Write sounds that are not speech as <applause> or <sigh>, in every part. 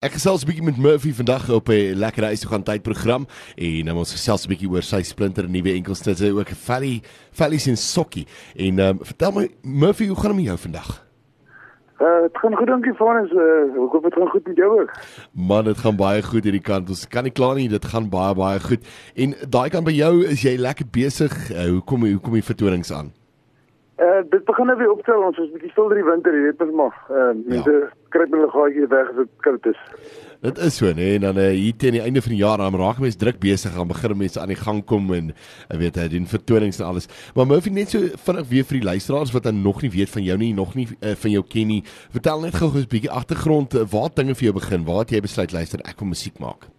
Ek gesels 'n bietjie met Murphy vandag op 'n lekker huis toe gaan tyd program en um, ons gesels 'n bietjie oor sy splinter nuwe enkelsnitse ook Valley Valley sin sokkie. En um, vertel my Murphy, hoe gaan dit met jou vandag? Uh, dit gaan goed dankie vir ons. Uh, ek hoop dit gaan goed met jou ook. Man, dit gaan baie goed hierdie kant. Ons kan nie kla nie, dit gaan baie baie goed. En daai kant by jou is jy lekker besig. Uh, hoe kom hoe kom die vertonings aan? Uh dit begin nou weer optel ons is bietjie stil die winter, jy weet mos maar. Uh mense ja. kruip hulle gaatjie weg as dit koud is. Dit is so nê nee, en dan uh, hier teen die einde van die jaar dan raak mense druk besig en begin mense aan die gang kom en uh, weet hy doen vertonings en alles. Maar Murphy net so vinnig weer vir die luisteraars wat dan nog nie weet van jou nie, nog nie uh, van jou ken nie. Vertel net gou 'n bietjie agtergrond uh, waar dinge vir jou begin. Waar het jy besluit luister ek wil musiek maak?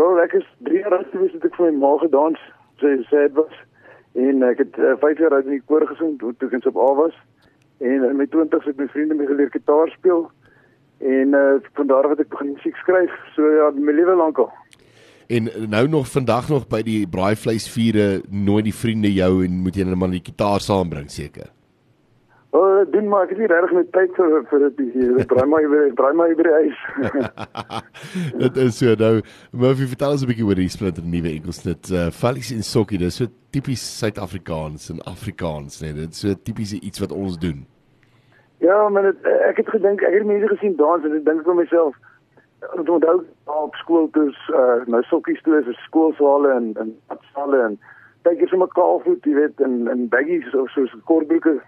Wel, ek is 3 jaar oud gewees het ek vir my ma gedans. Sy sê dit was En ek het 5 uh, jaar uit in die koor gesing toe ek op A was. En in my 20's het my vriende my geleer gitaar speel. En uh, van daar af het ek begin musiek skryf. So ja, my lewe lank al. En nou nog vandag nog by die braaivleisvure nooi die vriende jou en moet jy net maar die gitaar saambring seker. Oh, doen maar ek het nie regtig met tyd vir vir dit hier. Draai maar weer, draai maar weer huis. <laughs> dit is so nou. Murphy vertel ons 'n bietjie oor die splinter nuwe enkelsnit. Uh Fallies in sokkie, dis so tipies Suid-Afrikaans en Afrikaans, nee. Dit is so tipies iets wat ons doen. Ja, maar het, ek het gedink, ek het mense gesien dans en ek dink vir myself, ek onthou op skool toe uh nou sokkies toe is skoolsale en en sale en kyk jy sommer kaalvoet, jy weet, en en baggies of so so kortbroeke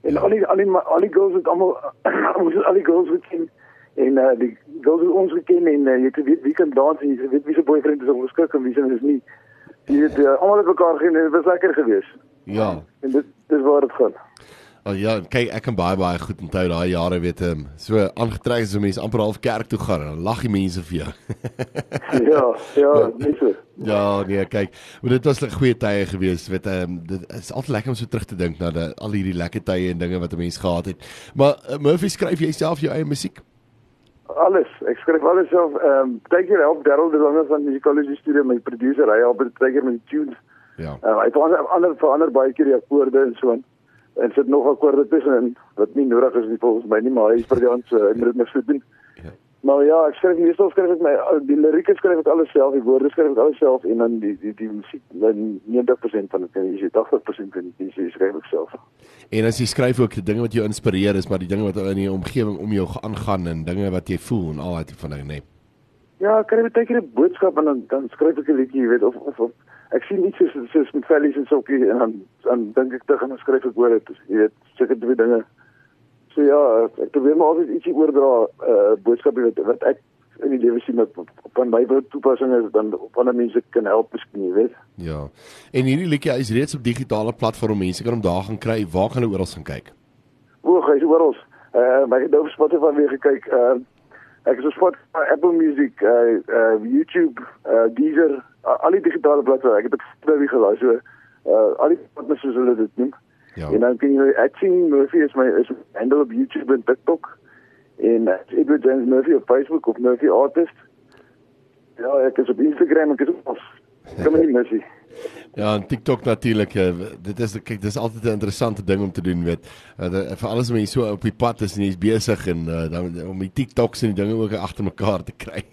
En al die al die al die girls het almal <clears throat> ons al die girls geken en uh, die girls het ons geken en uh, jy weet wie kan dans en jy weet wie se boyfriend is ongeskik en wie se is nie. Jy weet uh, almal het mekaar geken en dit was lekker geweest. Ja. En dit dis waar dit gaan. Oh ja, kyk ek kan baie baie goed onthou daai jare weet ehm so aangetrek as mense amper half kerk toe gaan en lag die mense vir jou. <laughs> ja, ja, nee so. Ja, nee, kyk, maar dit was 'n goeie tye gewees, weet ehm um, dit is altyd lekker om so terug te dink na die, al hierdie lekker tye en dinge wat 'n mens gehad het. Maar uh, Murphy skryf jy self jou eie musiek? Alles, ek skryf alles self. Ehm um, baie keer help Darryl de Lange van Musicology Studio my producer, hy help met die tunes. Ja. Uh, hy verander ander verander baie keer die akkoorde en so aan en sit nog akkoorde tussen wat nie nodig is nie volgens my nie maar hy is vir die ons uh, moet dit net so doen. Ja. Maar ja, ek skryf nie so skryf ek my die lirieke skryf ek alles self, die woorde skryf ek alles self en dan die die die musiek dan 90% van dit kan jy sê 80% van dit is skryf ek self. En as jy skryf ook die dinge wat jou inspireer is maar die dinge wat in die omgewing om jou aangaan en dinge wat jy voel en al daai van dinge nee. Ja, kan jy baie keer 'n boodskap en dan dan skryf ek 'n liedjie, jy weet of of, of ek sien iets soos soos met vellies en sokkie en dan dan dink ek terug en dan skryf ek oor dit. Jy weet, seker twee dinge. So ja, ek probeer maar altyd ietsie oordra 'n uh, boodskap wat wat ek in die lewe sien wat op aan my toepassing is dan op ander mense kan help miskien, jy weet. Ja. En hierdie liedjie is reeds op digitale platforms. Mense kan hom daar gaan kry. Waar gaan hulle oral gaan kyk? O, hy is oral. Uh, my het op Spotify weer gekyk. Uh, ek is op Spotify, Apple Music, uh, uh, YouTube, uh, Deezer, al die digitale platforms. Ek het dit baie gelaai so uh al die platforms soos hulle dit noem. Ja. En dan kan jy ek sien Murphy is my is handle op YouTube en TikTok en Edward James Murphy op Facebook of Murphy Artist. Ja, ek is op Instagram en ek is op Kom in mis. Ja, en TikTok natuurlik. Eh, dit is kyk, dis altyd 'n interessante ding om te doen, weet. Uh, vir alles mense so op die pad is en jy's besig en uh, dan om die TikToks en die dinge ook agter mekaar te kry.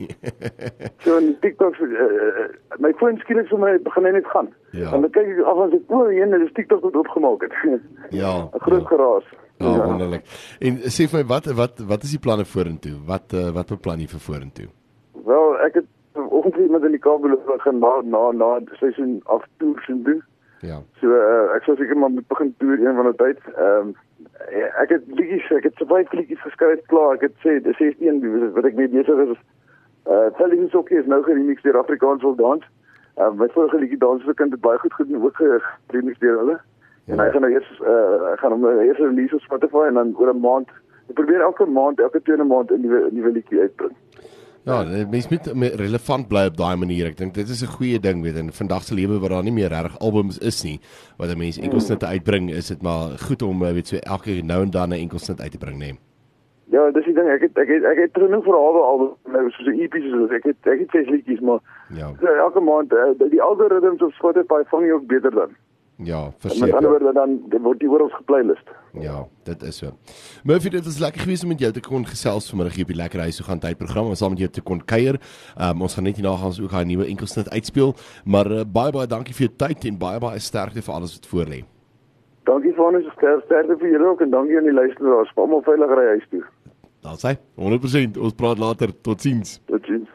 so in TikToks uh, my foon skielik vir my begin net gaan. Ja. En dan kyk ek af as ek oor heen en dis TikTok wat opgemaak het. <laughs> ja. 'n Groot ja. geraas. Ja, ja, wonderlik. En sê vir my wat wat wat is die planne vorentoe? Wat uh, wat beplan jy vir vorentoe? Wel, ek het met in die Kaap begin na na na seisoen af toers en doen. Ja. So uh, ek sou seker maar moet begin toer een van die tyd. Ehm um, ek het liedjies, ek het baie liedjies geskryf klaar. Ek het sê dis 16 wat ek mee besig is. Uh Telling is ook is nou geremix deur Afrikaans wil dans. Ehm uh, my vorige liedjie dans vir kind het baie goed gedoen ook geremix deur hulle. Ja. En hy gaan nou eers uh gaan hom nou eers release op Spotify en dan oor 'n maand ek probeer elke maand, elke tweede maand 'n nuwe nuwe liedjie uitbring. Ja, mens moet relevant bly op daai manier. Ek dink dit is 'n goeie ding weet in vandag se lewe waar daar nie meer reg albums is nie wat 'n mens enkelsnitte uitbring, is dit maar goed om eh, weet so elke nou en dan 'n enkelsnit uit te bring, nee. Ja, dis die ding. Ek het ek het ek het genoeg vir al albums nou soos 'n EP soos ek het ek het ses liedjies maar ja. So, elke maand uh, die algoritmes op Spotify vang ook beter dan. Ja, verseker. Met ander woorde dan word die oor ons geplaylist. Ja, dit is so. Murphy, dit was lekker gewees om met jou te kon gesels vanmiddag hier op die Lekker Huis so gaan tyd program. Ons saam met jou te kon kuier. Um, ons gaan net hierna gaan ons ook 'n nuwe enkelsnit uitspeel. Maar uh, baie baie dankie vir jou tyd en baie baie sterkte vir alles wat voor lê. Dankie vir ons sterkte vir julle ook en dankie aan die luisteraars. Almal veilig ry huis toe. Daar's hy. 100%. Ons praat later. Totsiens. Totsiens.